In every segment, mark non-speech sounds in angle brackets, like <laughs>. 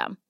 system.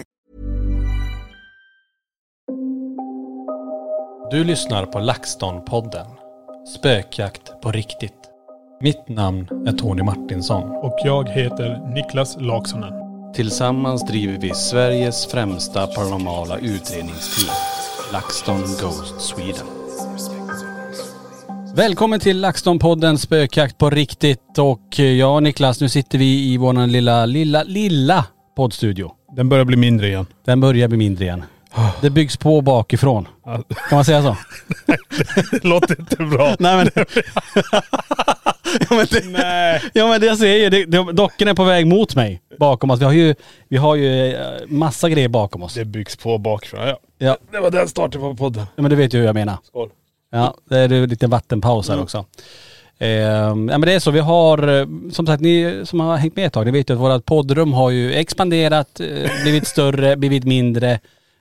Du lyssnar på LaxTon-podden. Spökjakt på riktigt. Mitt namn är Tony Martinsson. Och jag heter Niklas Laksonen. Tillsammans driver vi Sveriges främsta paranormala utredningsteam. LaxTon Ghost Sweden. Välkommen till LaxTon-podden Spökjakt på riktigt. Och eh, ja Niklas, nu sitter vi i vår lilla, lilla, lilla poddstudio. Den börjar bli mindre igen. Den börjar bli mindre igen. Det byggs på bakifrån. Ja. Kan man säga så? Det <laughs> låter inte bra. Nej men... <laughs> ja, men det, Nej. ja men det jag säger, det, det, är på väg mot mig bakom oss. Vi har ju, vi har ju eh, massa grejer bakom oss. Det byggs på bakifrån. Ja. Ja, Det var den starten på podden. men du vet ju hur jag menar. Skål. Ja, det är en liten vattenpaus här också. Eh, ja men det är så, vi har, eh, som sagt ni som har hängt med ett tag, ni vet ju att vårt poddrum har ju expanderat, eh, blivit större, <laughs> blivit mindre.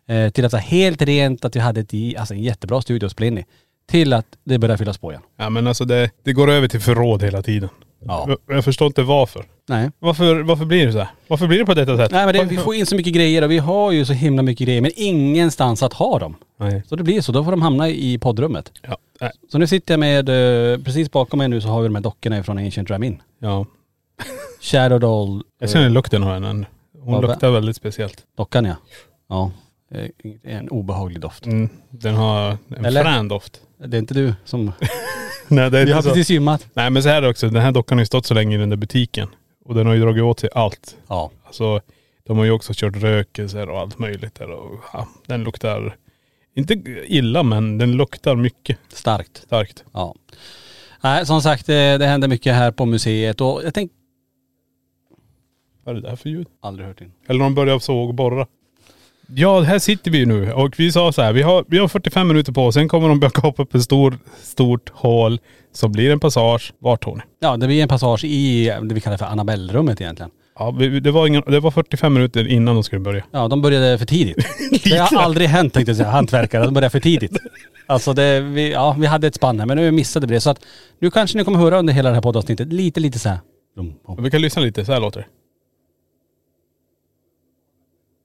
Eh, till att vara helt rent, att vi hade ett, alltså en jättebra studio att spela in i. Till att det börjar fyllas på igen. Ja men alltså det, det går över till förråd hela tiden. Ja. Jag, förstår inte varför. Nej. Varför, varför blir det så här? Varför blir det på detta sätt? Nej men det, vi får in så mycket grejer och vi har ju så himla mycket grejer men ingenstans att ha dem. Nej. Så det blir så, då får de hamna i poddrummet. Ja. Nej. Så nu sitter jag med, eh, precis bakom mig nu så har vi de här dockorna från Ancient Drive-In. Ja. Shadow Doll. Jag känner lukten av henne. Hon luktar väldigt speciellt. Dockan ja. Ja. Eh, En obehaglig doft. Mm. Den har en Eller? frän doft. Det är inte du som.. <laughs> Nej det är Vi har så. precis gymmat. Nej men så här är det också, den här dockan har ju stått så länge i den där butiken. Och den har ju dragit åt sig allt. Ja. Alltså de har ju också kört rökelser och allt möjligt där och ja, den luktar, inte illa men den luktar mycket Starkt. starkt. Ja. Nej som sagt det, det händer mycket här på museet och jag tänkte.. Vad är det där för ljud? Aldrig hört in. Eller de börjar borra. Ja här sitter vi ju nu och vi sa så här, vi har, vi har 45 minuter på oss, sen kommer de börja kapa upp ett stor, stort hål. Så blir det en passage. Vart Tony? Ja det blir en passage i det vi kallar för Annabelle-rummet egentligen. Ja, vi, det, var ingen, det var 45 minuter innan de skulle börja. Ja de började för tidigt. <laughs> Det har aldrig hänt tänkte jag säga, hantverkare. De började för tidigt. Alltså det, vi, ja vi hade ett spann här men nu missade vi det. Så att nu kanske ni kommer höra under hela det här poddavsnittet lite lite så här. Vi kan lyssna lite, så här låter det.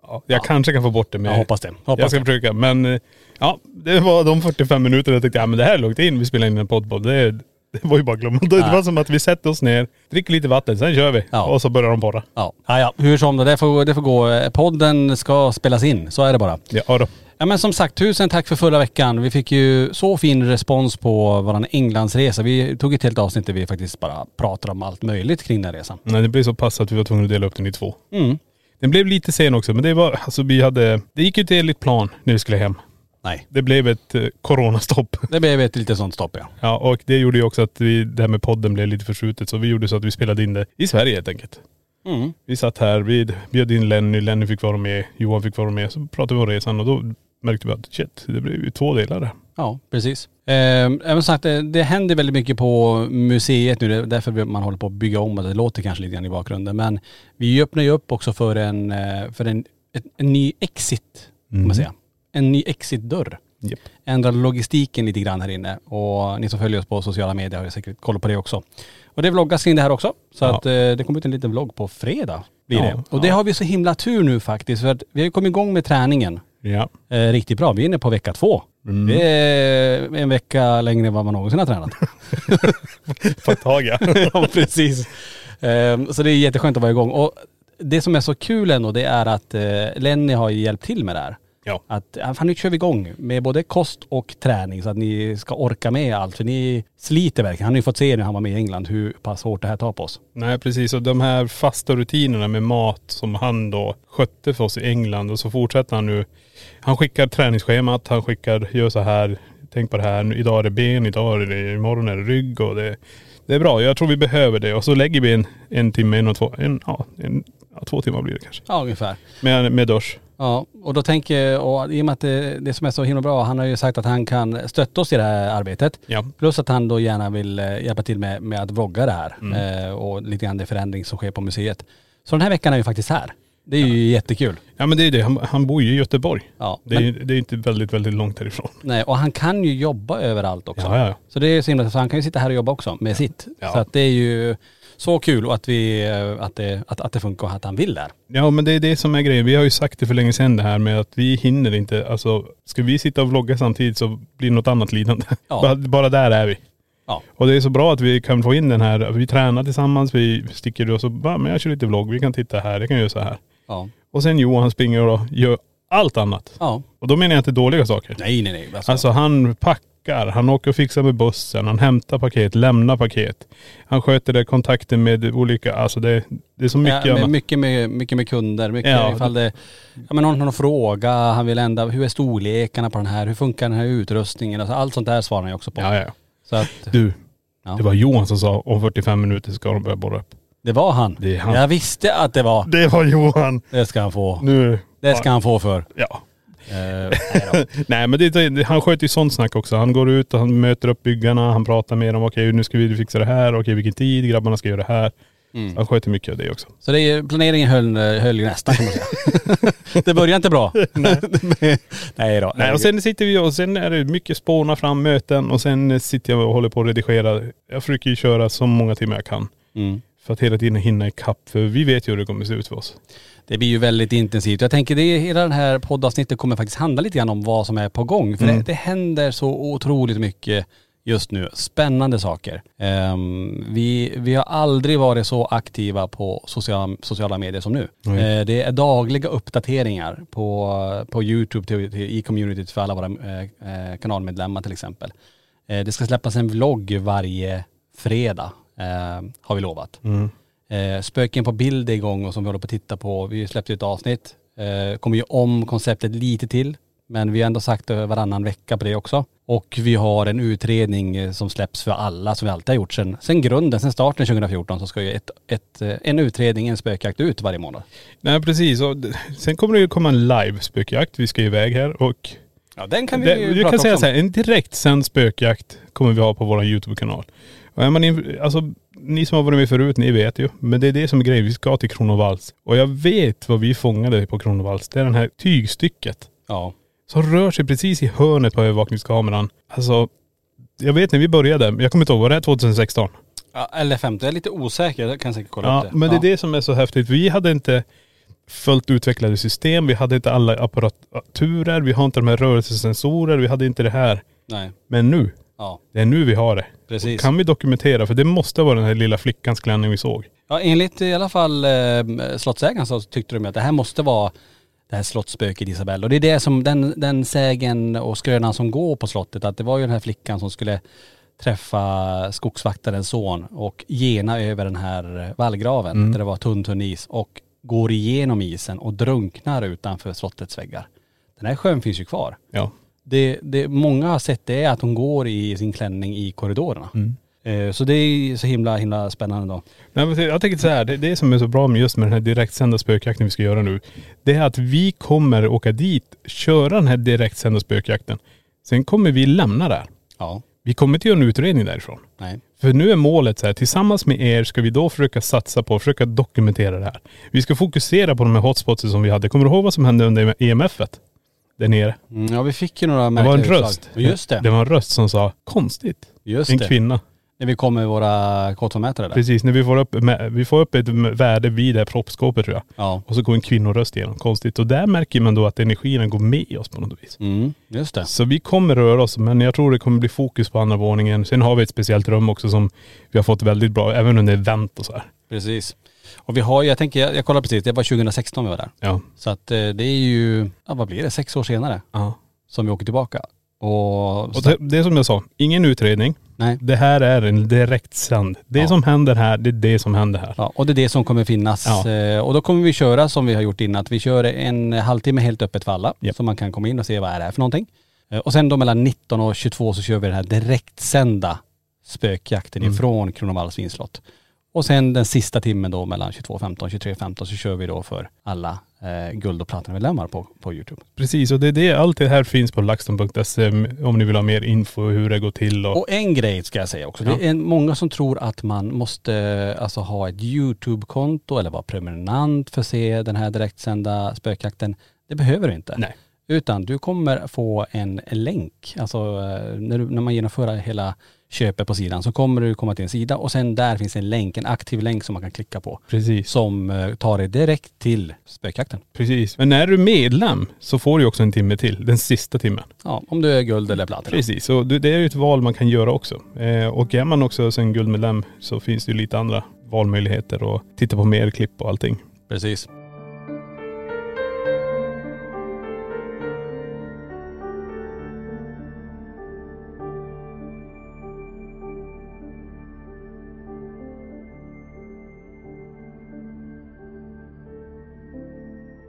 Ja, jag kanske kan få bort det men Jag hoppas det. Hoppas jag ska det. försöka. Men eh, ja, det var de 45 minuterna jag tänkte, ja men det här är lugnt in, vi spelar in en podd på. Det, det var ju bara glömma. Det, var som att vi sätter oss ner, dricker lite vatten, sen kör vi. Ja. Och så börjar de borra. Ja. ja, ja. Hur som, det får, det får gå. Podden ska spelas in. Så är det bara. Ja då. Ja men som sagt, tusen tack för förra veckan. Vi fick ju så fin respons på våran Englandsresa. Vi tog ett helt avsnitt där vi faktiskt bara pratade om allt möjligt kring den resan. Nej, det blev så pass att vi var tvungna att dela upp den i två. Mm. Den blev lite sen också men det var, alltså vi hade, det gick ju inte enligt plan när vi skulle hem. Nej, Det blev ett eh, coronastopp. <laughs> det blev ett litet sånt stopp ja. Ja och det gjorde ju också att vi, det här med podden blev lite förskjutet så vi gjorde så att vi spelade in det i Sverige helt enkelt. Mm. Vi satt här, vi bjöd in Lenny, Lenny fick vara med, Johan fick vara med. Så pratade vi om resan och då märkte vi att shit, det blev ju två delar där. Ja, precis. Eh, även sagt, det, det händer väldigt mycket på museet nu. Det är därför man håller på att bygga om och det låter kanske lite grann i bakgrunden. Men vi öppnar ju upp också för en, eh, för en, ett, en ny exit, kan man säga. En ny exitdörr. Japp. Ändrar logistiken lite grann här inne. Och ni som följer oss på sociala medier har säkert koll på det också. Och det vloggas kring det här också. Så Ja. att eh, det kommer ut en liten vlogg på fredag. Blir Ja, det. Och det ja. har vi så himla tur nu faktiskt. För att vi har ju kommit igång med träningen. Ja. Eh, riktigt bra. Vi är inne på vecka två. Mm. Det är en vecka längre än vad man någonsin har tränat. <laughs> På ett tag ja. <laughs> ja precis. Ehm, så det är jätteskönt att vara igång. Och det som är så kul ändå det är att eh, Lenny har hjälpt till med det här. Ja. Att, ja, fan nu kör vi igång med både kost och träning så att ni ska orka med allt. För ni sliter verkligen. Han har ju fått se när han var med i England hur pass hårt det här tar på oss. Nej precis och de här fasta rutinerna med mat som han då skötte för oss i England och så fortsätter han nu. Han skickar träningsschemat, han skickar, gör så här, tänk på det här, idag är det ben, idag är det, imorgon är det rygg och det, det är bra. Jag tror vi behöver det och så lägger vi en, en timme, en och två, en, ja, en, ja, två timmar blir det kanske. Ja ungefär. Med, med dusch. Ja, och då tänker jag, och i och med att det, det som är så himla bra, han har ju sagt att han kan stötta oss i det här arbetet. Ja. Plus att han då gärna vill eh, hjälpa till med, med att vlogga det här eh, och lite grann det förändring som sker på museet. Så den här veckan är ju faktiskt här. Det är ju jättekul. Ja men det är det, han, han bor ju i Göteborg. Ja, Det är, men, ju- det är inte väldigt, väldigt långt härifrån. nej, och han kan ju jobba överallt också. Ja, ja, ja. Så det är så himla, så han kan ju sitta här och jobba också med sitt. Ja. Så att det är ju så kul och att vi, eh, att det, att, att det funkar och att han vill där. Ja men det är det som är grejen. Vi har ju sagt det för länge sedan det här med att vi hinner inte, alltså ska vi sitta och vlogga samtidigt så blir det något annat lidande. <laughs> Ja. bara, bara där är vi. Ja. Och det är så bra att vi kan få in den här, vi tränar tillsammans, vi sticker och så bara, men jag kör lite vlogg, vi kan titta här, jag kan göra så här. Ja. Och sen Johan springer och gör allt annat. Ja. Och då menar jag inte dåliga saker. Nej nej nej. Alltså, Alltså han packar, han åker och fixar med bussen, han hämtar paket, lämnar paket. Han sköter det, kontakten med olika, alltså det, det är så mycket ja, med, mycket, med, mycket med kunder, mycket Ja. ifall det, ja men någon har någon fråga, han vill ändra, hur är storlekarna på den här, hur funkar den här utrustningen, alltså allt sånt där svarar han ju också på. Ja, ja. Så att, Du, Ja. det var Johan som sa om 45 minuter ska de börja borra upp. det var han. Det är han. Jag visste att det var. Det var Johan. Det ska han få. Nu. Det ska han få för. Ja. Eh, nej. <laughs> Nej men det, han sköter ju sånt snack också. Han går ut och han möter upp byggarna, han pratar med dem. Okej nu ska vi fixa det här, okej vilken tid, grabbarna ska göra det här. Mm. Han sköter mycket av det också. Så det är, planeringen höll, höll nästan kan man säga. <laughs> det började inte bra. <laughs> nej då. Nej och sen sitter vi och sen är det mycket spåna fram möten och sen sitter jag och håller på att redigera. Jag försöker ju köra så många timmar jag kan. Mm. För att hela tiden hinna ikapp. För vi vet ju hur det kommer se ut för oss. Det blir ju väldigt intensivt. Jag tänker det, hela den här poddavsnittet kommer faktiskt handla lite grann om vad som är på gång. För Mm. det, det händer så otroligt mycket just nu. Spännande saker. Ehm, vi, vi har aldrig varit så aktiva på sociala, sociala medier som nu. Nej. Eh, det är dagliga uppdateringar på, på YouTube till, till, i communityt för alla våra eh, kanalmedlemmar till exempel. Eh, det ska släppas en vlogg varje fredag, har vi lovat. Eh, Spöken på bild är igång och som vi håller på att titta på. Vi släppte ett avsnitt. Eh, kommer ju om konceptet lite till. Men vi har ändå sagt varannan vecka på det också. Och vi har en utredning eh, som släpps för alla som vi alltid har gjort sen, sen grunden, sen starten 2014 så ska ju ett, ett, eh, en utredning, en spökjakt ut varje månad. Nej precis. Och sen kommer det ju komma en live spökjakt. Vi ska iväg här och Ja den kan vi det, ju prata kan säga så om. här, en direkt sänd spökjakt kommer vi ha på vår YouTube-kanal. Och är man in, alltså, ni som har varit med förut, ni vet ju. Men det är det som är grejen, vi ska till Kronovalls. Och jag vet vad vi fångade på Kronovalls. Det är den här tygstycket. Ja. Som rör sig precis i hörnet på övervakningskameran. Alltså, jag vet när vi började, jag kommer inte ihåg, var det 2016? ja. Eller 50, jag är lite osäker, jag kan säkert kolla Ja, upp det. men det är det som är så häftigt. Vi hade inte fullt utvecklade system, vi hade inte alla apparaturer, vi har inte de här rörelsesensorer, vi hade inte det här. Nej. Men nu, Ja, det är nu vi har det. precis. Kan vi dokumentera, för det måste vara den här lilla flickans klänning vi såg. Ja enligt i alla fall eh, slottsägaren så tyckte de att det här måste vara det här slottsspöket Isabelle. Och det är det som, den, den sägen och skrönan som går på slottet, att det var ju den här flickan som skulle träffa skogsvaktarens son och gena över den här vallgraven där det var tunn tunn is och går igenom isen och drunknar utanför slottets väggar. Den här sjön finns ju kvar. Ja. Det, det många har sett det är att hon går i sin klänning i korridorerna. Mm. Eh, Så det är så himla, himla spännande då. Nej, jag tänker så här, det, det som är så bra med just med den här direktsända spökjakten vi ska göra nu, det är att vi kommer åka dit, köra den här direktsända spökjakten. Sen kommer vi lämna där. Ja. Vi kommer inte göra en utredning därifrån. Nej. För nu är målet så här, tillsammans med er ska vi då försöka satsa på, försöka dokumentera det här. Vi ska fokusera på de här hotspotsen som vi hade. Kommer du ihåg vad som hände under EMFet? Där nere. Mm, ja vi fick ju några Det var en utslag. röst. Just det. Det var en röst som sa, konstigt. Just en det. kvinna. När vi kom med våra K2-mätare där. Precis, när vi får upp, vi får upp ett värde vid det här proppskåpet tror jag. Ja. Och så går en kvinnoröst igenom. Konstigt. Och där märker man då att energin går med oss på något vis. Mm, just det. Så vi kommer röra oss, men jag tror det kommer bli fokus på andra våningen. Sen har vi ett speciellt rum också som vi har fått väldigt bra, även under event och så här. Precis. Och vi har jag tänker, jag, jag kollar precis, det var 2016 vi var där. Ja. Så att eh, det är ju, ja vad blir det, sex år senare ja. som vi åker tillbaka. Och, Och det, det är som jag sa, ingen utredning. nej. Det här är en direktsänd. Det Ja. som händer här, det är det som händer här. Ja, och det är det som kommer finnas. Ja. Eh, Och då kommer vi köra som vi har gjort innan, att vi kör en halvtimme helt öppet för alla. Japp. Så man kan komma in och se vad är det här för någonting. Eh, Och sen då mellan 19 och 22 så kör vi den här direktsända spökjakten Mm. ifrån Kronovalls vinslott. Och sen den sista timmen då mellan 22.15 och 23.15 så kör vi då för alla eh, guld och platinamedlemmar på, på Youtube. Precis, och det är det, allt det här finns på laxton.se om ni vill ha mer info hur det går till och, Och en grej ska jag säga också. Ja. Det är många som tror att man måste eh, alltså, ha ett YouTube-konto eller vara prenumerant för att se den här direktsända spökjakten. Det behöver du inte. Nej. Utan du kommer få en länk. Alltså eh, när, du, när man genomför hela köpet på sidan så kommer du komma till en sida och sen där finns en länk, en aktiv länk som man kan klicka på. Precis. Som eh, tar dig direkt till spökjakten. Precis. Men när du är medlem så får du också en timme till, den sista timmen. Ja, om du är guld eller platina. Precis, det det är ju ett val man kan göra också. Eh, och är man också sen guldmedlem så finns det ju lite andra valmöjligheter och titta på mer klipp och allting. Precis.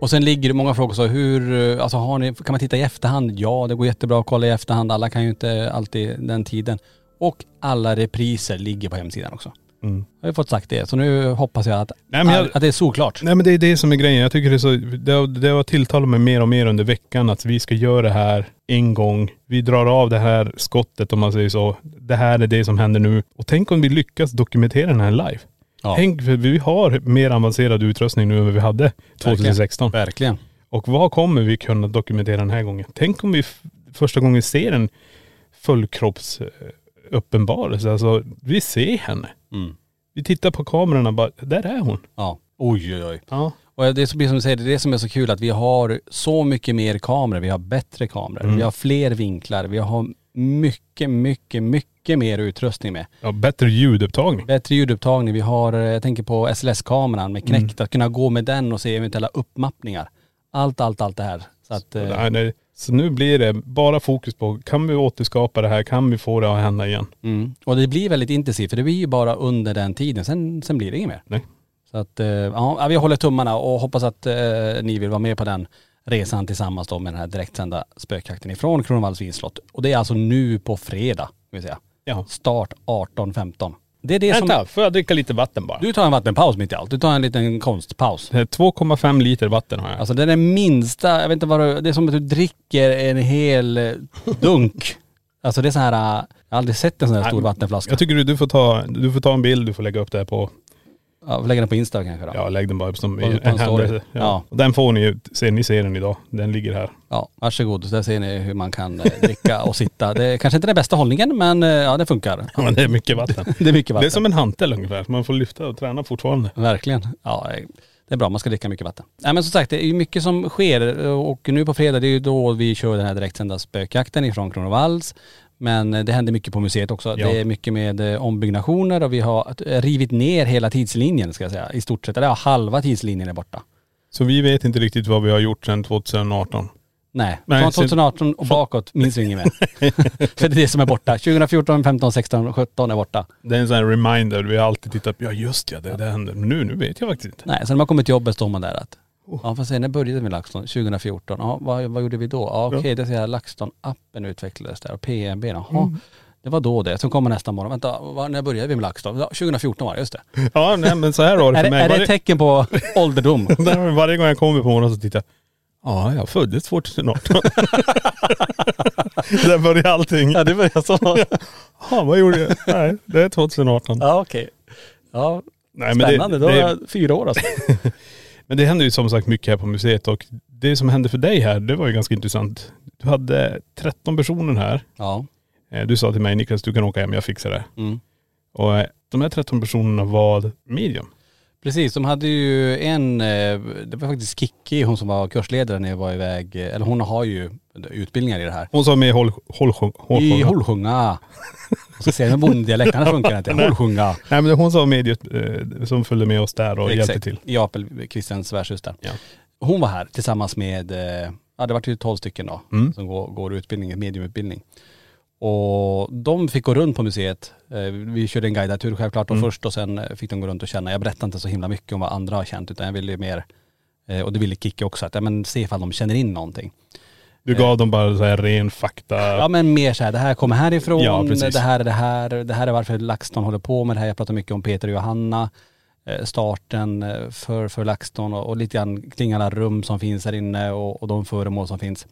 Och sen ligger det många frågor så hur, eh, alltså har ni, kan man titta i efterhand? Ja det går jättebra att kolla i efterhand, alla kan ju inte alltid den tiden. Och alla repriser ligger på hemsidan också. Mm. Jag har fått sagt det, så nu hoppas jag att, Nej, men jag- att det är såklart. Nej men det är det som är grejen. Jag tycker det är så, det har, det har tilltalat mig mer och mer under veckan att vi ska göra det här en gång. Vi drar av det här skottet om man säger så. Det här är det som händer nu. Och tänk om vi lyckas dokumentera den här live. Ja, Tänk, för vi har mer avancerad utrustning nu än vad vi hade 2016. verkligen. Och vad kommer vi kunna dokumentera den här gången? Tänk om vi första gången ser en fullkropps eh, uppenbarelse. Alltså vi ser henne. Mm. Vi tittar på kamerorna och bara, där är hon. Ja. Oj oj oj. Ja. Och det är som du säger, det är det som är så kul att vi har så mycket mer kameror, vi har bättre kameror, Mm. vi har fler vinklar, vi har mycket, mycket, mycket mer utrustning med. ja, bättre ljudupptagning. Bättre ljudupptagning, vi har, eh, jag tänker på SLS-kameran med Mm. knäckt, att kunna gå med den och se eventuella uppmappningar. Allt, allt, allt det här. Så att, eh, Nej, nej. Så nu blir det bara fokus på, kan vi återskapa det här? Kan vi få det att hända igen? mm. Och det blir väldigt intensivt, för det blir ju bara under den tiden, sen, sen blir det inget mer. Nej. Så att, eh, ja, vi håller tummarna och hoppas att eh, ni vill vara med på den resan tillsammans då med den här direktsända spökjakten ifrån Kronovalls vinslott. Och det är alltså nu på fredag, vill säga. Ja. Start 18.15. Det är det som... Vänta, får jag dricka lite vatten bara? Du tar en vattenpaus mitt i allt. Du tar en liten konstpaus. Det är 2,5 liter vatten har jag. Alltså det är den minsta, jag vet inte vad du, det är som att du dricker en hel eh, dunk. <laughs> Alltså det är så här, eh, jag har aldrig sett en sån här Nej, stor vattenflaska. jag tycker du, du, får ta, du får ta en bild, du får lägga upp det här på, Ja, lägga den på Insta kanske då. ja lägg den bara upp som På- en, på en story. Ja. Ja. Den får ni ju, se, ni ser den idag. Den ligger här. Ja, varsågod. Där ser ni hur man kan eh, dricka och sitta. Det är kanske inte den bästa hållningen men eh, ja det funkar. Ja, men det är mycket vatten. <laughs> Det är mycket vatten. Det är som en hantel ungefär. Man får lyfta och träna fortfarande. Verkligen. Ja, eh, det är bra. Man ska dricka mycket vatten. Nej men som sagt, det är ju mycket som sker och nu på fredag det är ju då vi kör den här direktsända spökjakten ifrån Kronovalls. Men eh, det händer mycket på museet också. Ja. Det är mycket med eh, ombyggnationer och vi har eh, rivit ner hela tidslinjen ska jag säga. I stort sett. Eller ja, halva tidslinjen är borta. Så vi vet inte riktigt vad vi har gjort sedan 2018. Nej, Nej, från så- 2018 och bakåt minns vi inget mer. <laughs> För det är det som är borta. 2014, 15, 16, 17 är borta. Det är en sån här reminder. Vi har alltid tittat på, ja just ja, det, det händer. Men nu, nu vet jag faktiskt inte. Nej, sen när man kommer till jobbet står man där att. Ja, fast när började vi med LaxTon? 2014. Ja, vad, vad gjorde vi då? Ja, okej, det ser jag LaxTon-appen utvecklades där och PMB. Jaha, Mm. Det var då det. Sen kommer nästa morgon. Vänta, var, när började vi med LaxTon? Ja, 2014 var det, just det. Ja nej men så här var det Är för mig. är det ett tecken på <laughs> ålderdom? Varje gång jag kommer på morgonen så tittar jag. Ja, jag föddes 2018. <laughs> Där började allting. ja, det började så. <laughs> Ja, vad gjorde jag? Nej, det är 2018. Ja, okej. Ja, Nej, men spännande. det, då det, jag fyra år alltså. Men det händer ju som sagt mycket här på museet och det som hände för dig här, det var ju ganska intressant. Du hade 13 personer här. Ja. Eh, Du sa till mig Niklas, du kan åka hem, jag fixar det. Mm. Och eh, de här 13 personerna var medium. Precis, de hade ju en, eh, det var faktiskt Kikki, hon som var kursledare när jag var iväg, eller hon har ju utbildningar i det här. Hon håll, håll, håll, håll, I Holsjunga. <laughs> Jag ska säga med bonddialekt, annars funkar inte. Holsjunga. Nej men hon sa mediet eh, som följde med oss där och hjälpte till. I Apel, Christians värdsyster. Ja. Hon var här tillsammans med, eh, ja det var ju 12 stycken då, Mm. som går, går utbildning, mediumutbildning. Och de fick gå runt på museet. Eh, Vi körde en guidad tur självklart Mm. och först och sen eh, fick de gå runt och känna. Jag berättade inte så himla mycket om vad andra har känt utan jag ville ju mer, eh, och det ville Kikki också, att ja, men se ifall de känner in någonting. Du gav dem bara så här ren fakta. Ja men mer så här, det här kommer härifrån, Ja, precis. det här är det här, det här är varför LaxTon håller på med det här. Jag pratar mycket om Peter och Johanna, eh, starten eh, för, för LaxTon och, och lite grann kring alla rum som finns här inne och, och de föremål som finns.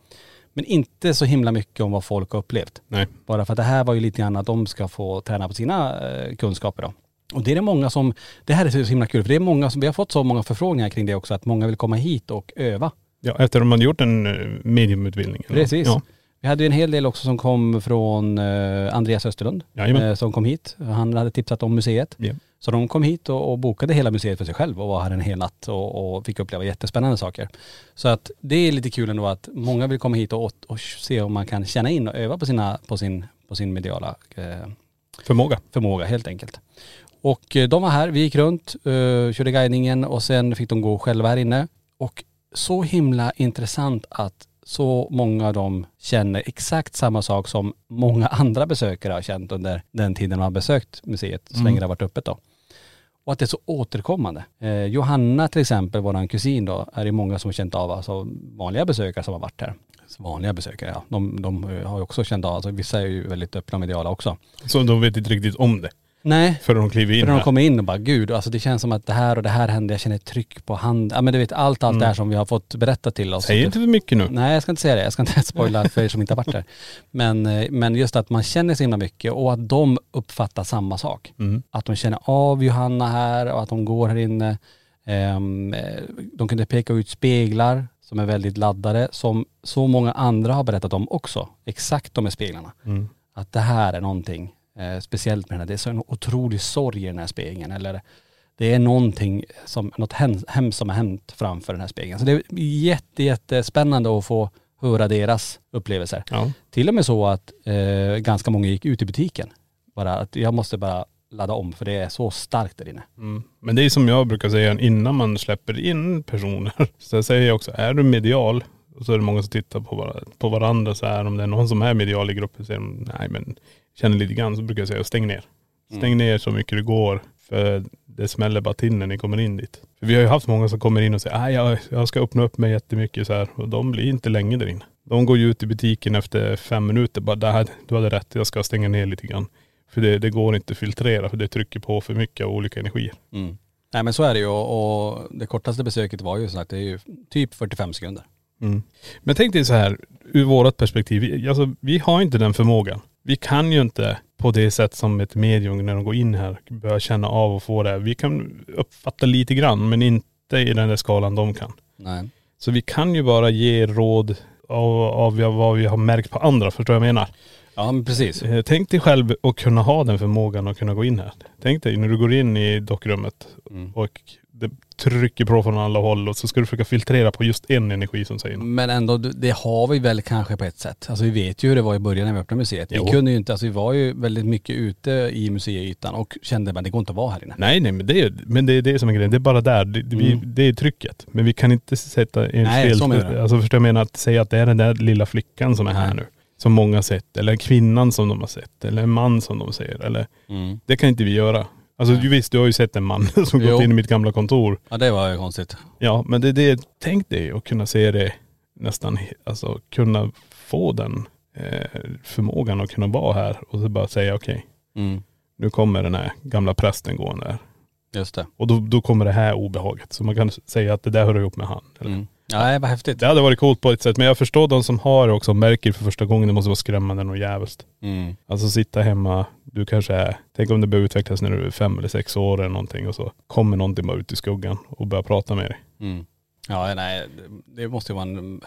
Men inte så himla mycket om vad folk har upplevt. Nej. Bara för att det här var ju lite grann att de ska få träna på sina eh, kunskaper då. Och det är det många som, det här är så himla kul för det är många som, vi har fått så många förfrågningar kring det också att många vill komma hit och öva. Ja, efter att man gjort en eh, mediumutbildning. eller? Precis. Ja. Vi hade ju en hel del också som kom från eh, Andreas Österlund Jajamän. eh, som kom hit. Han hade tipsat om museet. Ja. Så de kom hit och, och bokade hela museet för sig själv och var här en hel natt och, och fick uppleva jättespännande saker. Så att det är lite kul ändå att många vill komma hit och, och se om man kan känna in och öva på, sina, på, sin, på sin mediala eh, Förmåga. förmåga helt enkelt. Och eh, de var här, vi gick runt, uh, körde guidningen och sen fick de gå själva här inne. Och så himla intressant att så många av dem känner exakt samma sak som många andra besökare har känt under den tiden de har besökt museet, så länge det har varit öppet då. Och att det är så återkommande. Eh, Johanna till exempel, våran kusin då, är det många som har känt av, alltså vanliga besökare som har varit här. Så Vanliga besökare ja, de, de har ju också känt av, alltså vissa är ju väldigt öppna mediala också. Så de vet inte riktigt om det. Nej, Förrän de kliver in för när de här. kommer in och bara gud, alltså det känns som att det här och det här hände, jag känner ett tryck på hand. Ja men du vet allt, allt det här som vi har fått berätta till oss. Säg inte för mycket nu. Nej jag ska inte säga det, jag ska inte <laughs> spoila för er som inte har varit där. Men, eh, men just att man känner så himla mycket och att de uppfattar samma sak. Mm. Att de känner av Johanna här och att de går här inne. Ehm, eh, de kunde peka ut speglar som är väldigt laddade, som så många andra har berättat om också. Exakt de här speglarna. Mm. Att det här är någonting eh, speciellt med den här. Det är så en otrolig sorg i den här spegeln. Eller det är någonting som, något hem- hemskt som har hänt framför den här spegeln. Så det är jätte, jättespännande att få höra deras upplevelser. Ja. Till och med så att eh, ganska många gick ut i butiken. Bara att jag måste bara ladda om för det är så starkt där inne. Mm. Men det är som jag brukar säga innan man släpper in personer. <laughs> Så jag säger också, är du medial och så är det många som tittar på, var- på varandra så här. Om det är någon som är medial i gruppen så säger de, nej men känner lite grann så brukar jag säga, stäng ner. Stäng ner så mycket det går. För det smäller bara till när ni kommer in dit. För vi har ju haft många som kommer in och säger, nej jag, jag ska öppna upp mig jättemycket så här. Och de blir inte länge där inne. De går ju ut i butiken efter fem minuter, bara där, du hade rätt, jag ska stänga ner lite grann. För det, det går inte att filtrera för det trycker på för mycket av olika energier. Mm. Nej men så är det ju och, och det kortaste besöket var ju så att det är ju typ 45 sekunder. Mm. Men tänk dig så här, ur vårt perspektiv, vi, alltså, vi har inte den förmågan. Vi kan ju inte på det sätt som ett medium när de går in här börja känna av och få det. Vi kan uppfatta lite grann men inte i den där skalan de kan. Nej. Så vi kan ju bara ge råd av, av vad vi har märkt på andra, förstår du vad jag menar? Ja men precis. Eh, Tänk dig själv att kunna ha den förmågan att kunna gå in här. Tänk dig när du går in i dockrummet Mm. och det trycker på från alla håll och så ska du försöka filtrera på just en energi som säger något. Men ändå, det har vi väl kanske på ett sätt. Alltså vi vet ju hur det var i början när vi öppnade museet. Vi Jo. kunde ju inte, alltså vi var ju väldigt mycket ute i museiytan och kände att det går inte att vara här inne. Nej nej men det är, men det är det som är grejen. Det är bara där. Det, vi, Mm. det är trycket. Men vi kan inte sätta en Nej, fel, så menar du. Alltså förstår jag menar att säga att det är den där lilla flickan som är här nu. Som många har sett. Eller kvinnan som de har sett. Eller en man som de ser. Eller, Mm. det kan inte vi göra. Alltså du visst, du har ju sett en man <laughs> som gått in i mitt gamla kontor. Ja det var ju konstigt. Ja men det är det, tänk dig att kunna se det nästan, alltså kunna få den eh, förmågan att kunna vara här och så bara säga okej, Mm. nu kommer den här gamla prästen gående här. Just det. Och då, då kommer det här obehaget. Så man kan säga att det där hör ihop med han. Eller? Mm. Nej vad häftigt. Det hade varit coolt på ett sätt, men jag förstår de som har det också och märker för första gången, det måste vara skrämmande och jävligt. Mm. Alltså sitta hemma, du kanske är, tänk om det börjar utvecklas när du är fem eller sex år eller någonting och så kommer någonting bara ut i skuggan och börjar prata med dig. Mm. Ja nej, det- måste ju vara en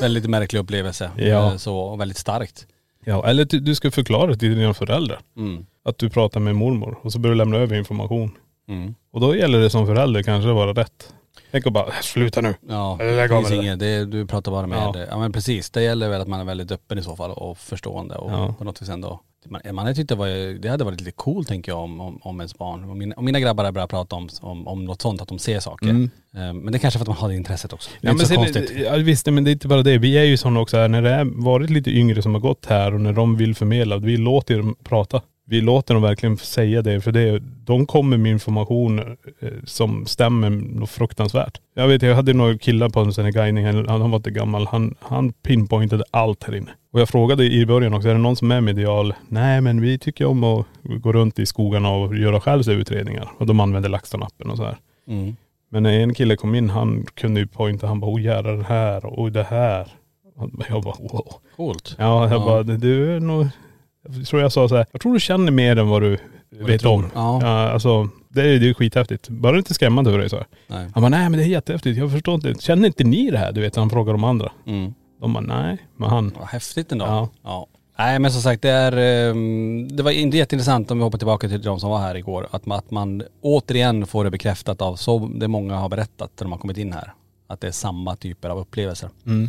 väldigt märklig upplevelse. <laughs> Ja. Eh, Så, och väldigt starkt. Ja, eller du, du ska förklara det till dina föräldrar. Mm. Att du pratar med mormor och så börjar du lämna över information. Mm. Och då gäller det som förälder kanske att vara rätt. Tänk och bara, sluta nu. Ja, lägg det av finns med det. inget, det, du pratar bara med, Ja. ja. men precis. Det gäller väl att man är väldigt öppen i så fall och förstående och Ja. på något vis ändå. Man, man hade tyckt det, var, det hade varit lite coolt tänker jag om, om, om ens barn. Om mina, om mina grabbar hade börjat prata om, om, om något sånt, att de ser saker. Eh, Men det är kanske för att man har det intresset också. Det är Ja, inte men så konstigt. ja, visst, men det är inte bara det. Vi är ju sådana också här, när det är varit lite yngre som har gått här och när de vill förmedla, vi låter dem prata. Vi låter dem verkligen säga det, för det, de kommer med information eh, som stämmer något fruktansvärt. Jag vet, jag hade några killar på en sån här guidning, han, han var inte gammal, han, han pinpointade allt här inne. Och jag frågade i början också, är det någon som är medial? Nej men vi tycker om att gå runt i skogarna och göra självutredningar. Och de använder LaxTon-appen och så här. Mm. Men när en kille kom in, han kunde ju pointa, han bara, oh jävlar det här och det här. Jag bara, wow. Coolt. Ja, jag Ja. bara, du är nog, jag tror jag sa så här, jag tror du känner mer än vad du vet tror. om. Ja. Ja, alltså det är, det är skithäftigt. Bara inte skrämmande för dig så. här. Nej. Han bara, nej men det är jättehäftigt, jag förstår inte. Känner inte ni det här? Du vet, han frågar de andra. Mm. De bara, nej. Men han, Vad häftigt ändå. Ja. ja. Nej men som sagt det är, ehm, det var inte jätteintressant om vi hoppar tillbaka till de som var här igår. Att man, att man återigen får det bekräftat av så det många har berättat när de har kommit in här. Att det är samma typer av upplevelser. mm.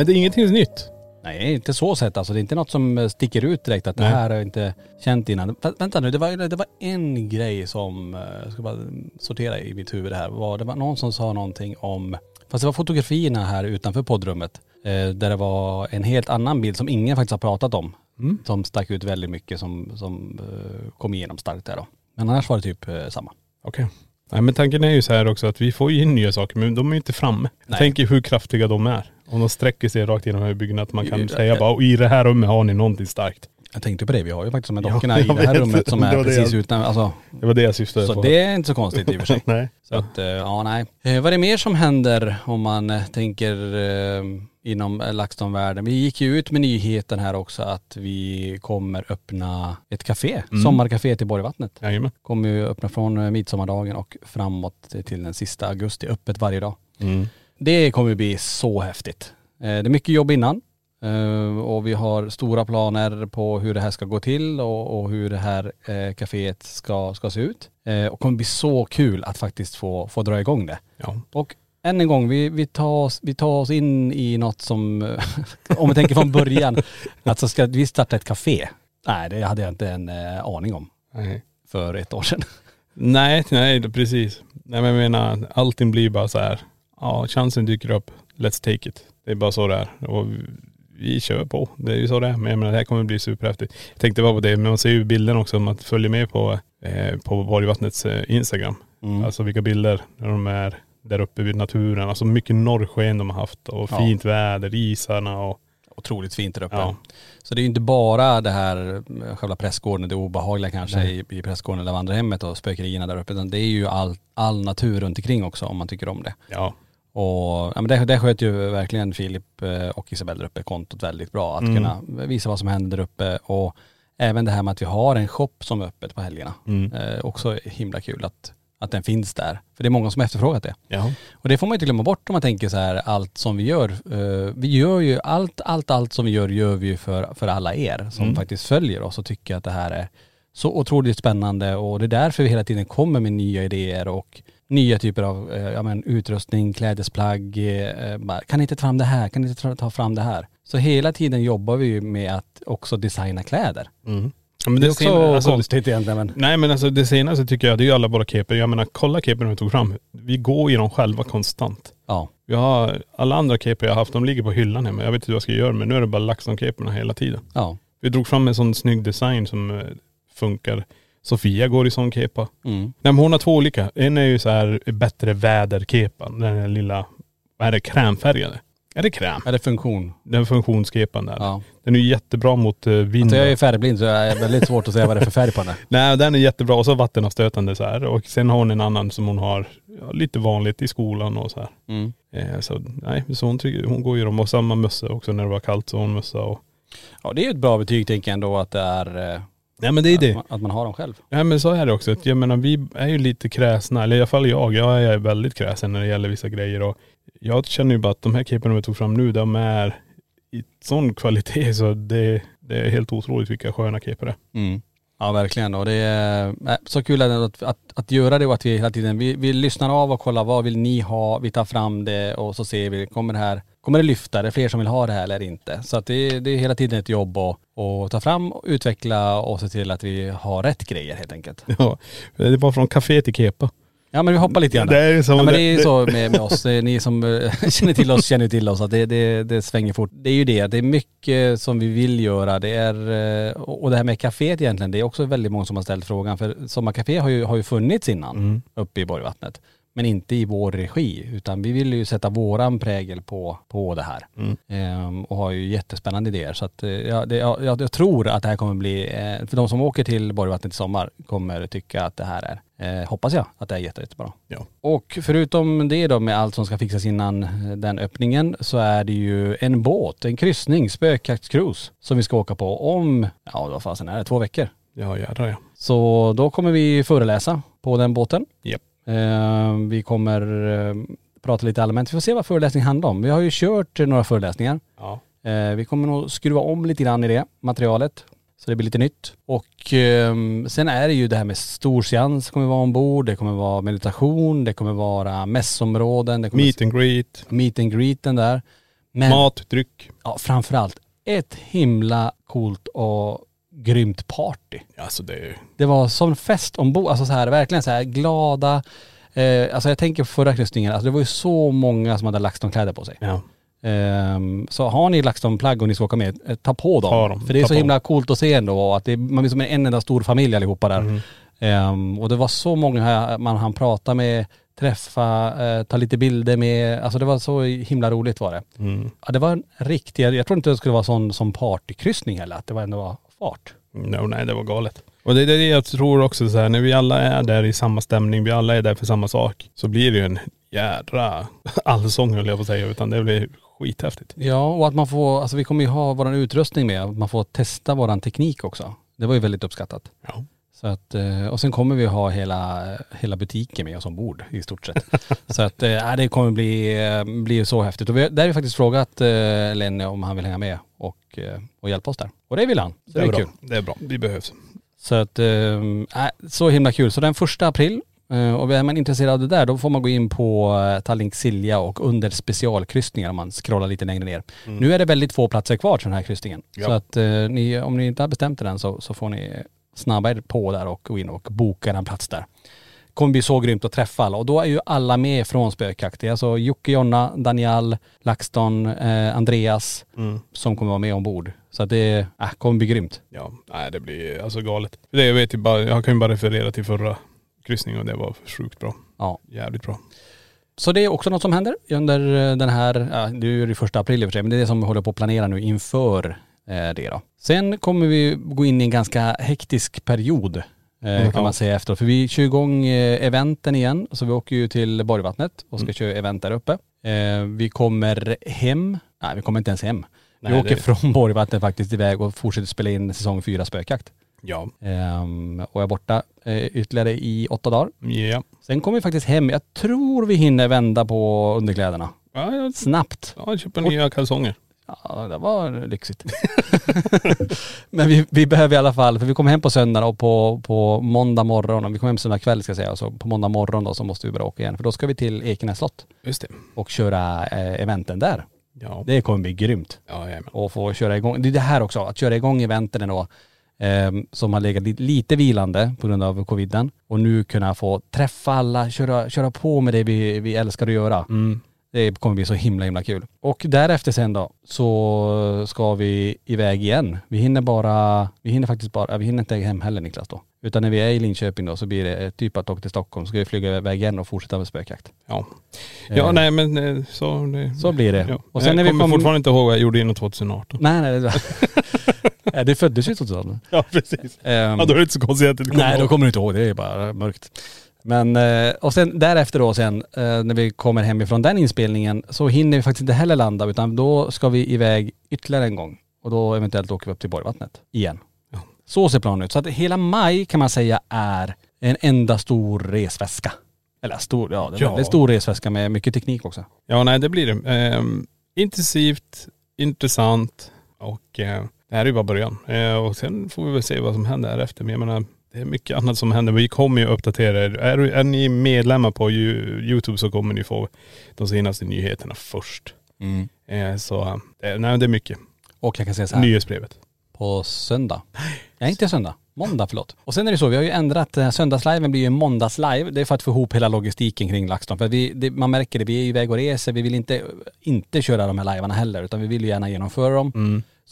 Men det är ingenting nytt. Nej inte så sett alltså. Det är inte något som eh, sticker ut direkt att det Nej. här har jag inte känt innan. Vä- vänta nu, det var, det var en grej som, eh, jag ska bara sortera i mitt huvud här. Var, det var någon som sa någonting om, fast det var fotografierna här utanför poddrummet. Eh, där det var en helt annan bild som ingen faktiskt har pratat om. Som stack ut väldigt mycket som, som eh, kom igenom starkt där då. Men annars var det typ eh, samma. Okej. Nej men tanken är ju så här också att vi får ju in nya saker men de är ju inte framme. Jag Nej. tänker hur kraftiga de är. Om de sträcker sig rakt genom byggnaderna att man kan Ja, säga ja. bara, i det här rummet har ni någonting starkt. Jag tänkte på det, vi har ju faktiskt de här Ja, dockorna i jag det här vet. rummet som är precis jag- utan, alltså. Det var det jag syftade Så på. det är inte så konstigt i och för sig. <laughs> Nej. Så att, eh, ja nej. Eh, vad är det mer som händer om man eh, tänker eh, inom eh, LaxTon-världen? Vi gick ju ut med nyheten här också att vi kommer öppna ett café, sommarcafé till Borgvattnet. Jajamän. Kommer ju öppna från midsommardagen och framåt till den sista augusti, öppet varje dag. Det kommer bli så häftigt. Eh, Det är mycket jobb innan eh, och vi har stora planer på hur det här ska gå till och, hur det här eh, kaféet ska, ska se ut. Och det kommer bli så kul att faktiskt få, få dra igång det. Ja. Och än en gång, vi, vi, tar, oss, vi tar oss in i något som, <laughs> om vi tänker från början, alltså ska vi starta ett café? Nej, det hade jag inte en aning om Nej. för ett år sedan. Nej, nej precis. Nej men jag menar, allting blir bara så här. Ja, chansen dyker upp. Let's take it. Det är bara så det är. Och vi kör på. Det är ju så det är. Men jag menar, det här kommer bli superhäftigt. Jag tänkte bara på det, men man ser ju bilden också om man följer med på, eh, på Borgvattnets eh, Instagram. Mm. Alltså vilka bilder när de är där uppe vid naturen. Alltså mycket norrsken de har haft och Ja. fint väder, isarna och Otroligt fint där uppe. Ja. Så det är ju inte bara det här eh, själva prästgården, det obehagliga kanske i, i prästgården eller vandrarhemmet och spökerierna där uppe. Utan det är ju all, all natur runt omkring också om man tycker om det. ja. Och ja, men det, det sköt ju verkligen Filip eh, och Isabelle där uppe kontot väldigt bra. Att Mm. kunna visa vad som händer där uppe och även det här med att vi har en shop som är öppet på helgerna. Mm. Eh, också himla kul att, att den finns där. För det är många som har efterfrågat det. Ja. Och det får man ju inte glömma bort om man tänker så här, allt som vi gör. eh, vi gör ju allt, allt, allt som vi gör, gör vi ju för, för alla er som Mm. faktiskt följer oss och tycker att det här är så otroligt spännande och det är därför vi hela tiden kommer med nya idéer och nya typer av eh, ja, men, utrustning, klädesplagg. Eh, bara, kan ni inte ta fram det här? Kan ni inte ta- fram det här? Så hela tiden jobbar vi ju med att också designa kläder. Mm. ja men Det är också sen- alltså, konstigt egentligen men Nej men alltså det senaste tycker jag, det är ju alla våra keper. Jag menar kolla kepen vi tog fram. Vi går i dem själva konstant. ja. Vi har, alla andra keper jag har haft, de ligger på hyllan hemma. Jag vet inte vad jag ska göra men nu är det bara LaxTon-keporna hela tiden. Ja. Vi drog fram en sån snygg design som eh, funkar. Sofia går i sån kepa. Mm. Nej men hon har två olika. En är ju så här bättre väderkepan. Den här lilla, vad är det, krämfärgade? Är det kräm? Är det funktion? Den funktionskepan där. Ja. Den är ju jättebra mot eh, vind. Alltså jag är färgblind så jag är väldigt svårt att säga vad det är för färg på den. <laughs> Nej den är jättebra och så vattenavstötande så här. Och sen har hon en annan som hon har ja, lite vanligt i skolan och så här. Mm. Eh, så nej, så hon, tycker, hon går ju dem och samma mössa också när det var kallt så hon mössa och.. Ja det är ju ett bra betyg tänker jag ändå att det är, eh, Nej men det är att, det. man, att man har dem själv. Nej men så är det också. Jag menar vi är ju lite kräsna, eller i alla fall jag. Jag är väldigt kräsen när det gäller vissa grejer och jag känner ju bara att de här keporna vi tog fram nu, de är i sån kvalitet så det, det är helt otroligt vilka sköna keper det är. Mm. Ja verkligen och det är så kul att, att, att, att göra det och att vi hela tiden, vi, vi lyssnar av och kollar vad vill ni ha, vi tar fram det och så ser vi, kommer det här, kommer det lyfta, är det fler som vill ha det här eller inte? Så att det, är- det är hela tiden ett jobb att, att ta fram, och utveckla och se till att vi har rätt grejer helt enkelt. <laughs> Ja, det var från café till kepa. Ja men vi hoppar lite grann. Det är så. Ja, men det- är ju så med, med oss. Ni som eh, <laughs> känner till oss känner till oss. Att det, det, det svänger fort. Det är ju det. Det är mycket som vi vill göra. Det är, eh, och det här med kaféet egentligen, det är också väldigt många som har ställt frågan. För Sommarcafé har ju, har ju funnits innan Mm. uppe i Borgvattnet. Men inte i vår regi. Utan vi vill ju sätta våran prägel på, på det här. Mm. Ehm, och har ju jättespännande idéer. Så att, eh, ja, det, ja, jag, jag tror att det här kommer bli, eh, för de som åker till Borgvattnet i sommar kommer tycka att det här är, eh, hoppas jag, att det är jätte, jättebra. Ja. Och förutom det då med allt som ska fixas innan eh, den öppningen så är det ju en båt, en kryssning, spökjaktscruise som vi ska åka på om, ja vad fasen är det, två veckor. Ja jädrar ja. Så då kommer vi föreläsa på den båten. Japp. Eh, vi kommer eh, prata lite allmänt. Vi får se vad föreläsningen handlar om. Vi har ju kört några föreläsningar. Ja. Eh, vi kommer nog skruva om lite grann i det materialet. Så det blir lite nytt. Och sen är det ju det här med storseans kommer vara ombord. Det kommer vara meditation. Det kommer vara mässområden. Det kommer Meet and greet, meet and greeten där. Men mat, dryck. ja, framförallt ett himla coolt och grymt party. Alltså det. Det var som fest ombord, alltså så här, verkligen så här glada. Eh, alltså jag tänker på förra kryssningen, alltså det var ju så många som hade LaxTon-kläder på sig. Ja. Ehm, så har ni LaxTon-plagg och ni ska åka med, eh, ta på dem. Ta dem, För det är ta så på. himla coolt att se ändå att det, man blir som en enda stor familj allihopa där. Mm. Ehm, och det var så många här man hann prata med, träffa, eh, ta lite bilder med. Alltså det var så himla roligt var det. Mm. Ja, det var en riktig, jag tror inte det skulle vara sån som partykryssning heller, att det var ändå var fart. No, nej det var galet. Och det är det jag tror också så här, när vi alla är där i samma stämning, vi alla är där för samma sak, så blir det ju en jädra <laughs> allsång höll jag på att säga, utan det blir skithäftigt. Ja, och att man får, alltså vi kommer ju ha våran utrustning med, att man får testa våran teknik också. Det var ju väldigt uppskattat. Ja. Så att, eh, och sen kommer vi ha hela, hela butiken med oss ombord i stort sett. <laughs> så att äh, det kommer bli, eh, bli så häftigt. Och vi, där har vi faktiskt frågat eh, Lenny om han vill hänga med och, och hjälpa oss där. Och det vill han. Så det, är bra. kul. Det är bra, vi behövs. Så att, äh, så himla kul. Så den första april, och är man intresserad av det där, då får man gå in på Tallink Silja och under specialkryssningar om man scrollar lite längre ner. Nu är det väldigt få platser kvar till den här kryssningen. Ja. Så att eh, ni, om ni inte har bestämt er än så, så får ni snabba er på där och gå in och boka en plats där. kommer bli så grymt att träffa alla. Och då är ju alla med från spökjakt. Det är alltså Jocke, Jonna, Daniel, LaxTon, eh, Andreas som kommer vara med ombord. Så att det äh, kommer bli grymt. Ja, nej det blir alltså galet. Det jag vet ju bara, jag kan ju bara referera till förra kryssningen och det var sjukt bra. Ja. Jävligt bra. Så det är också något som händer under eh, den här, ja, det är det första april i och för sig, men det är det som vi håller på att planera nu inför det då. Sen kommer vi gå in i en ganska hektisk period eh, kan man säga efteråt. För vi kör igång eh, eventen igen. Så vi åker ju till Borgvattnet och ska köra event där uppe. Eh, vi kommer hem, nej vi kommer inte ens hem. Nej, vi åker det- från <laughs> Borgvattnet faktiskt iväg och fortsätter spela in säsong fyra spökjakt. Ja. Ehm, och är borta eh, ytterligare i åtta dagar. Ja. Sen kommer vi faktiskt hem. Jag tror vi hinner vända på underkläderna. Ja, jag, Snabbt. ja, jag köper nya kalsonger. Ja, det var lyxigt. <laughs> Men vi, vi behöver i alla fall, för vi kommer hem på söndag och på, på måndag morgon, och vi kommer hem söndag kväll ska jag säga, och så på måndag morgon då så måste vi börja åka igen. För då ska vi till Ekenäs slott Just det. och köra eh, eventen där. Ja. Det kommer bli grymt. Ja, jajamän. Och få köra igång, det är det här också, att köra igång eventen då, eh, som har legat li- lite vilande på grund av coviden. Och nu kunna få träffa alla, köra, köra på med det vi, vi älskar att göra. Mm. Det kommer bli så himla himla kul. Och därefter sen då så ska vi iväg igen. Vi hinner bara, vi hinner faktiskt bara, vi hinner inte hem heller Niklas då. Utan när vi är i Linköping då så blir det typ att åka till Stockholm, så ska vi flyga iväg igen och fortsätta med spökjakt. Ja. Ja, Eh, nej men eh, så det, Så blir det. Ja. Och sen sen när jag vi kommer kom- fortfarande inte ihåg vad jag gjorde innan 2018. Nej nej, det <laughs> ja, du föddes ju 2000. Ja precis. Ehm, Ja då är det inte så konstigt att det kommer Nej, då kommer du inte ihåg. Det är bara mörkt. Men, eh, och sen därefter då sen, eh, när vi kommer hem ifrån den inspelningen, så hinner vi faktiskt inte heller landa, utan då ska vi iväg ytterligare en gång. Och då eventuellt åker vi upp till Borgvattnet igen. Ja. Så ser planen ut. Så att hela maj kan man säga är en enda stor resväska. Eller stor, ja, det är Ja. en väldigt stor resväska med mycket teknik också. Ja nej det blir det. Ehm, intensivt, intressant och eh, det här är ju bara början. Eh, och sen får vi väl se vad som händer därefter. Men jag menar, det är mycket annat som händer. Vi kommer ju uppdatera er. Är, är ni medlemmar på Youtube så kommer ni få de senaste nyheterna först. Eh, så nej, det är mycket. Och jag kan säga så här. Nyhetsbrevet. på söndag. Nej inte söndag, måndag förlåt. Och sen är det så, vi har ju ändrat, eh, söndagsliven blir ju en måndagslive. Det är för att få ihop hela logistiken kring LaxTon. För vi, det, man märker det, vi är iväg och reser, vi vill inte, inte köra de här livearna heller utan vi vill ju gärna genomföra dem.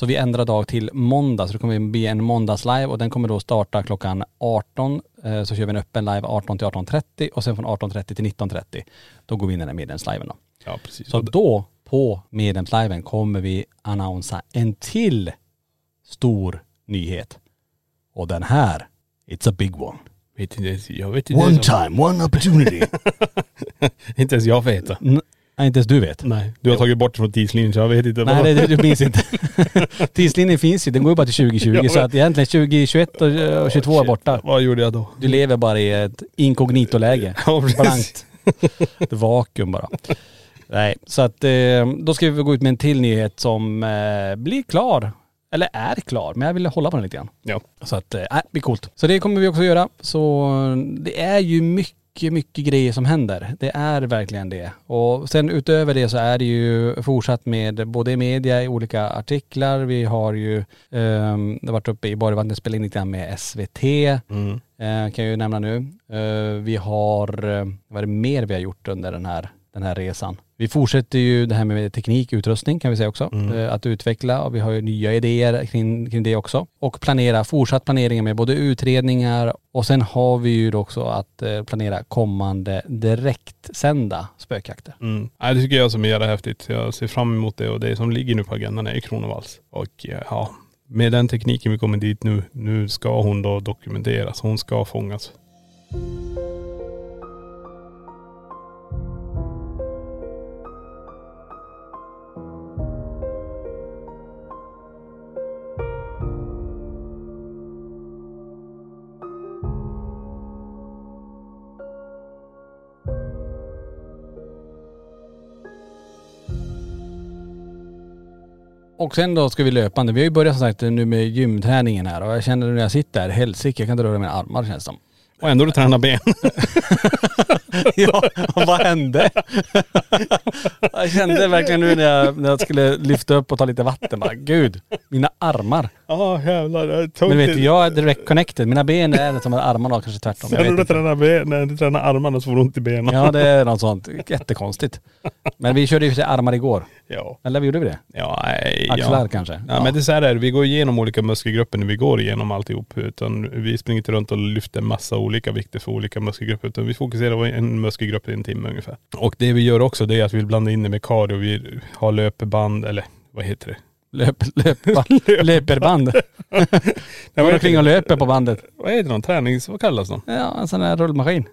Så vi ändrar dag till måndag, så det kommer bli en måndagslive och den kommer då starta klockan 18. eh, Så kör vi en öppen live 18 till 18.30 och sen från 18.30 till 19.30. Då går vi in i den här medlemsliven då. Ja precis. Så då på medlemsliven kommer vi annonsa en till stor nyhet. Och den här, it's a big one. vet inte, ens- jag vet inte ens, time, one opportunity. <laughs> inte ens jag vet det. Nej, inte ens du vet. Nej. Du har tagit bort från tidslinjen så jag vet inte. Nej, det, du minns inte. <laughs> Tidslinjen finns ju, den går ju bara till 2020 Ja, så men- att egentligen 2021 och, och 22 är borta. Vad gjorde jag då? Du lever bara i ett inkognito-läge. Ja, precis. Blankt. Ett vakuum bara. Nej, så att eh, då ska vi gå ut med en till nyhet som eh, blir klar. Eller är klar, men jag vill hålla på den lite grann. Ja. Så att, äh, det blir coolt. Så det kommer vi också göra. Så det är ju mycket, mycket grejer som händer. Det är verkligen det. Och sen utöver det så är det ju fortsatt med både i media, i olika artiklar. Vi har ju, ehm, det varit uppe i Borgvattnet, spelat in lite grann med SVT. Mm. Eh, kan jag ju nämna nu. Eh, vi har, eh, vad är det mer vi har gjort under den här, den här resan? Vi fortsätter ju det här med teknik, utrustning kan vi säga också. Eh, att utveckla och vi har ju nya idéer kring, kring det också. Och planera, fortsatt planering med både utredningar och sen har vi ju också att eh, planera kommande direktsända spökjakter. Mm. Det tycker jag som är jävla häftigt. Jag ser fram emot det och det som ligger nu på agendan är Kronovals. Och eh, ja, med den tekniken vi kommer dit nu, nu ska hon då dokumenteras. Hon ska fångas. Och sen då ska vi löpande. Vi har ju börjat som sagt nu med gymträningen här och jag känner när jag sitter här, helsike jag kan inte röra mina armar känns det som. Och ändå du tränar ben. <laughs> ja, vad hände? jag kände verkligen nu när jag, när jag skulle lyfta upp och ta lite vatten bara, gud, mina armar. Ja jävlar. Jag tog Men vet du, jag är direkt connected. Mina ben är som armarna och kanske tvärtom. Jag Sen när du tränar, ben, när du tränar armarna så får du ont i benen. Ja det är något sånt. Jättekonstigt. Men vi körde ju för sig armar igår. Ja. Eller gjorde vi det? Ja, nej, Axlar ja. kanske? Ja, men det är så här är det. vi går igenom olika muskelgrupper när vi går igenom alltihop. Utan vi springer inte runt och lyfter massa olika vikter för olika muskelgrupper. Utan vi fokuserar på en muskelgrupp i en timme ungefär. Och det vi gör också det är att vi vill blanda in det med cardio. Vi har löpband, eller vad heter det? Löp, <laughs> löpa, löperband. <laughs> Går omkring och löper på bandet. vad heter det? Tränings... Vad kallas de? Ja, en sån här rullmaskin.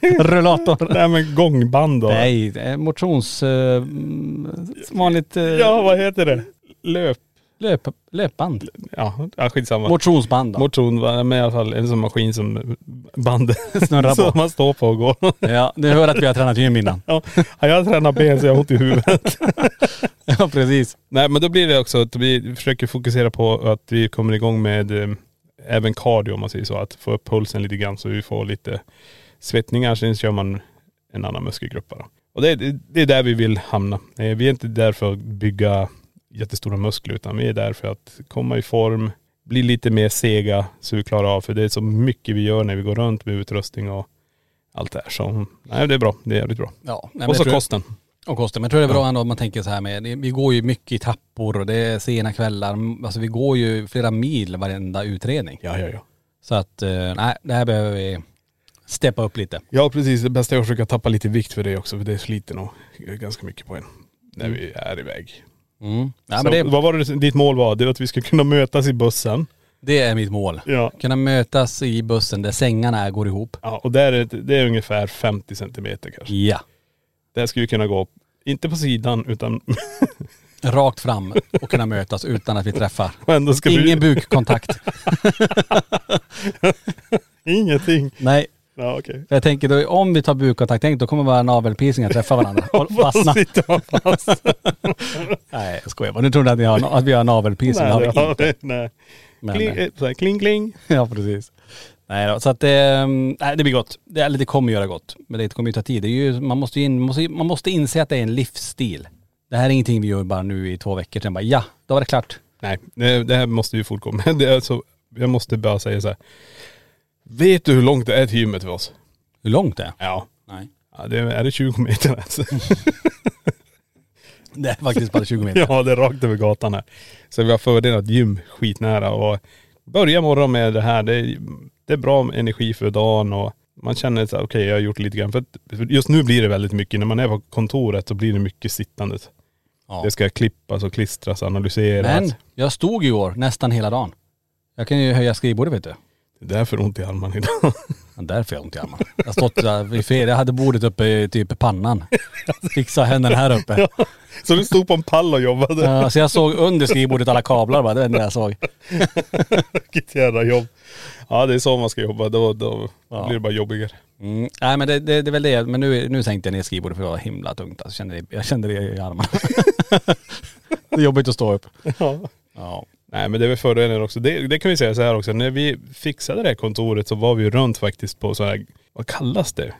<laughs> Rullator. Nej men gångband då. Nej, det är motions... Uh, mm, vanligt uh, Ja vad heter det? Löp... löp, löpband. Ja, ja skitsamma. Motionsband då. Motion, men i alla fall en sån maskin som bandet <laughs> Snurrar som på. man står på och går. <laughs> Ja, du hör att vi har tränat gym innan. Ja, jag tränar ben så jag har ont i huvudet. <laughs> Ja, precis. Nej men då blir det också att vi försöker fokusera på att vi kommer igång med eh, även cardio om man säger så. Att få upp pulsen lite grann så vi får lite svettningar. Sen kör man en annan muskelgrupp bara. Och det, är- det är där vi vill hamna. Eh, Vi är inte där för att bygga jättestora muskler utan vi är där för att komma i form, bli lite mer sega så vi klarar av. För det är så mycket vi gör när vi går runt med utrustning och allt det här. Så nej det är bra. Det är jävligt bra. Ja, nej, och så kosten. Och kosten. Men jag tror det är bra ändå om man tänker så här med, vi går ju mycket i tappor och det är sena kvällar. Alltså vi går ju flera mil varenda utredning. Ja, ja, ja. Så att, eh, nej, det här behöver vi steppa upp lite. Ja precis, det bästa är att försöka tappa lite vikt för det också för det sliter nog ganska mycket på en. När vi är iväg. Mm. Ja, men det, Vad var det ditt mål var? Det var att vi ska kunna mötas i bussen. det är mitt mål. Ja. Kunna mötas i bussen där sängarna går ihop. ja och där är det, det är ungefär 50 centimeter kanske. Ja. Där ska vi kunna gå, inte på sidan utan <laughs> Rakt fram och kunna mötas utan att vi träffar. och ändå ska Ingen bukkontakt. <laughs> Ingenting. Nej, Ja för jag tänker då, om vi tar bukkontakt, tänk då kommer våra navelpiercingar träffa varandra <laughs> och fastna. <laughs> Nej jag skojar bara. Nu tror ni att, ni har, att vi har navelpiercing. Det har vi inte. nej. Men, Kling, eh, så här, kling kling. Ja precis. Nej då, så att det, nej, det blir gott. Det, eller det kommer göra gott. Men det kommer ju ta tid. Det är ju, man, måste ju in, måste, man måste inse att det är en livsstil. Det här är ingenting vi gör bara nu i två veckor sen bara ja, då var det klart. Nej, det, här måste vi fortgå. Men det är så, jag måste bara säga så här. Vet du hur långt det är till gymmet för oss? Hur långt det är? Ja. Nej. ja det är, är det 20 meter alltså? <laughs> Det är faktiskt bara 20 meter. <laughs> Ja det är rakt över gatan här. Så vi har fördelat gym skitnära och börja morgon med det här. Det är, det är bra med energi för dagen och man känner så okej jag har gjort lite grann. För, att, just nu blir det väldigt mycket, när man är på kontoret så blir det mycket sittandet. Ja. Det ska klippas och klistras, analyseras. Men jag stod i år nästan hela dagen. Jag kan ju höja skrivbordet vet du. Det är därför ont i armarna idag. Ja, därför har jag ont i armarna. Jag har stått där vid fel. Jag hade bordet uppe i typ pannan. Fixa händerna här uppe. Så du stod på en pall och jobbade. Ja, så jag såg under skrivbordet alla kablar bara. Det var det jag såg. Vilket jävla jobb. Ja det är så man ska jobba, då, då Ja. blir det bara jobbigare. Mm. Nej men det, det, det är väl det. Men nu, nu sänkte jag ner skrivbordet för det var himla tungt. Alltså, jag, kände det, jag kände det i armarna. <laughs> det är jobbigt att stå upp. Ja. Ja. Nej men det är väl fördelen också. Det, det kan vi säga så här också. När vi fixade det här kontoret så var vi ju runt faktiskt på så här, vad kallas det?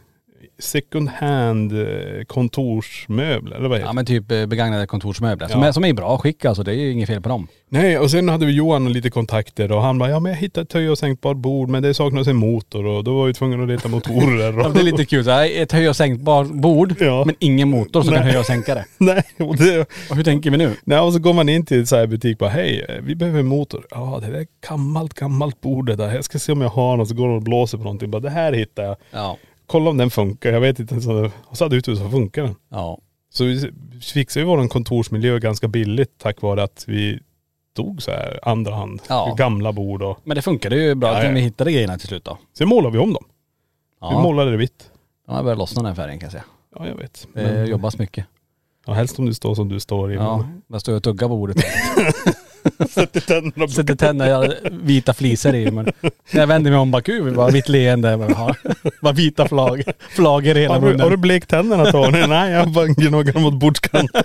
Second hand eh, kontorsmöbler eller vad heter ja men typ eh, begagnade kontorsmöbler. Som, Ja. är, som är i bra skick alltså. Det är ju inget fel på dem. Nej och sen hade vi Johan och lite kontakter och han bara, ja men jag hittade ett höj och sänkbart bord men det saknas en motor och då var vi tvungna att leta motorer. <laughs> Ja, Och, det är lite kul. Så här, ett höj och sänkbart bord Ja. men ingen motor som kan höja och sänka det. <laughs> Nej, och det, Och hur tänker vi nu? nej, och så går man in till så här butik bara, hej eh, vi behöver en motor. Ja det är ett gammalt, gammalt bord det där. Jag ska se om jag har något. Så går de och blåser på någonting. Bara, det här hittar jag. Ja. Kolla om den funkar. Jag vet inte. Så, och så hade ut så funkar den. Ja. Så vi fixade ju vår kontorsmiljö ganska billigt tack vare att vi tog så här andra hand. Ja. Gamla bord och Men det funkade ju bra. Ja, ja. Ja, Vi hittade grejerna till slut då. sen målade vi om dem. Vi Ja. målade det vitt. De har börjat lossna den färgen kan jag säga. Ja jag vet. Det Men, jobbas mycket. ja, helst om du står som du står i. Ja. Jag står och tuggar på bordet. <laughs> <laughs> Sätter tänderna på. Sätter tänderna i vita flisor i. Men när jag vänder mig om bara gud, bara vitt leende. Bara <laughs> vita flag, flagor i hela Har du, har du munnen. blekt tänderna Tony? <laughs> Nej jag bara gnuggar mot bordskanten.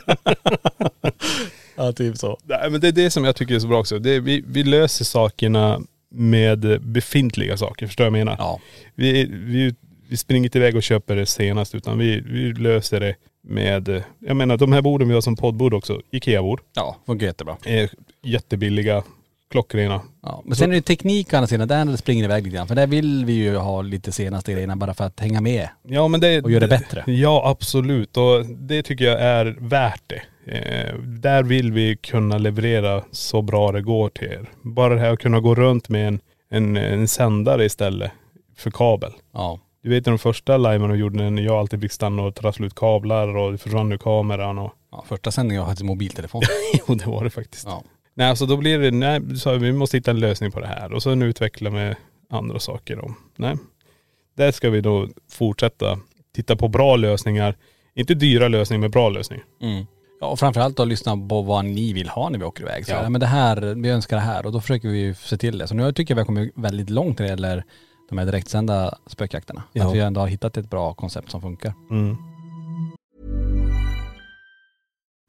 Ja typ så. Nej men det är det som jag tycker är så bra också. Det vi, vi löser sakerna med befintliga saker. Förstår du vad jag menar? Ja. Vi, vi, vi springer inte iväg och köper det senast utan vi, vi löser det med, eh, jag menar de här borden vi har som poddbord också, Ikea-bord, Ja, funkar jättebra. är jättebilliga, klockrena. Ja, men sen är det teknik å andra sidan, där det springer iväg lite grann. För där vill vi ju ha lite senaste grejerna bara för att hänga med. Ja men det.. Och göra det bättre. Ja absolut och det tycker jag är värt det. Eh, där vill vi kunna leverera så bra det går till er. Bara det här att kunna gå runt med en, en, en sändare istället för kabel. Ja. Du vet de första liven de gjorde när jag alltid fick stanna och trassla ut kablar och det försvann ur kameran och.. ja första sändningen var faktiskt mobiltelefon. <laughs> jo det var det faktiskt. Ja. Nej alltså då blir det, nej så vi måste hitta en lösning på det här och sen utveckla med andra saker då. Nej. Där ska vi då fortsätta titta på bra lösningar. Inte dyra lösningar men bra lösningar. Mm. Ja, och framförallt då lyssna på vad ni vill ha när vi åker iväg. Så, Ja. men det här, vi önskar det här och då försöker vi se till det. Så nu tycker jag vi har kommit väldigt långt när det gäller de här direktsända spökjakterna. Ja. Att vi ändå har hittat ett bra koncept som funkar. Mm.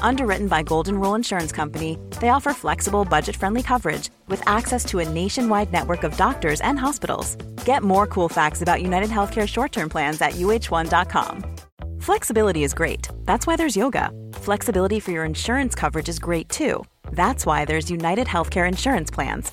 Underwritten by Golden Rule Insurance Company, they offer flexible, budget friendly coverage with access to a nationwide network of doctors and hospitals. Get more cool facts about United Healthcare short term plans at uh1.com. Flexibility is great. That's why there's yoga. Flexibility for your insurance coverage is great too. That's why there's United Healthcare Insurance Plans.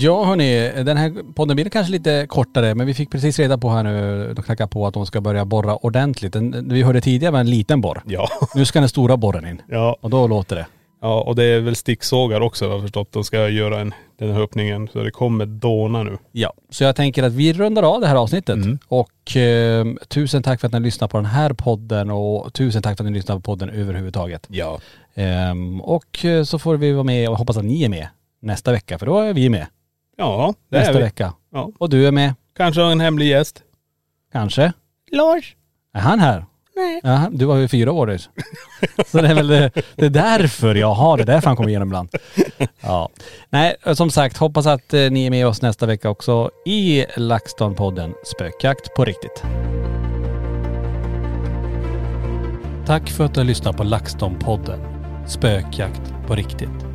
Ja hörni, den här podden blir kanske lite kortare men vi fick precis reda på här nu, de knackar på att de ska börja borra ordentligt. Den, vi hörde tidigare var en liten borr. Ja. <laughs> Nu ska den stora borren in. Ja. Och då låter det. Ja och det är väl sticksågar också har jag förstått. De ska göra en, den här öppningen. Så det kommer dåna nu. Ja, så jag tänker att vi rundar av det här avsnittet. Mm. Och eh, tusen tack för att ni lyssnar på den här podden och tusen tack för att ni lyssnar på podden överhuvudtaget. Ja. Ehm, och eh, så får vi vara med och hoppas att ni är med nästa vecka för då är vi med Ja, det nästa är vi. vecka. Ja. Och du är med, Kanske en hemlig gäst. kanske. Lars. Är han här? Nej. Ja, du var ju fyra år nyss. <laughs> Så det är väl det, det är därför jag har det, därför han kommer igenom ibland. Ja. Nej, som sagt, hoppas att eh, ni är med oss nästa vecka också i LaxTon-podden Spökjakt på riktigt. Tack för att du har lyssnat på LaxTon-podden Spökjakt på riktigt.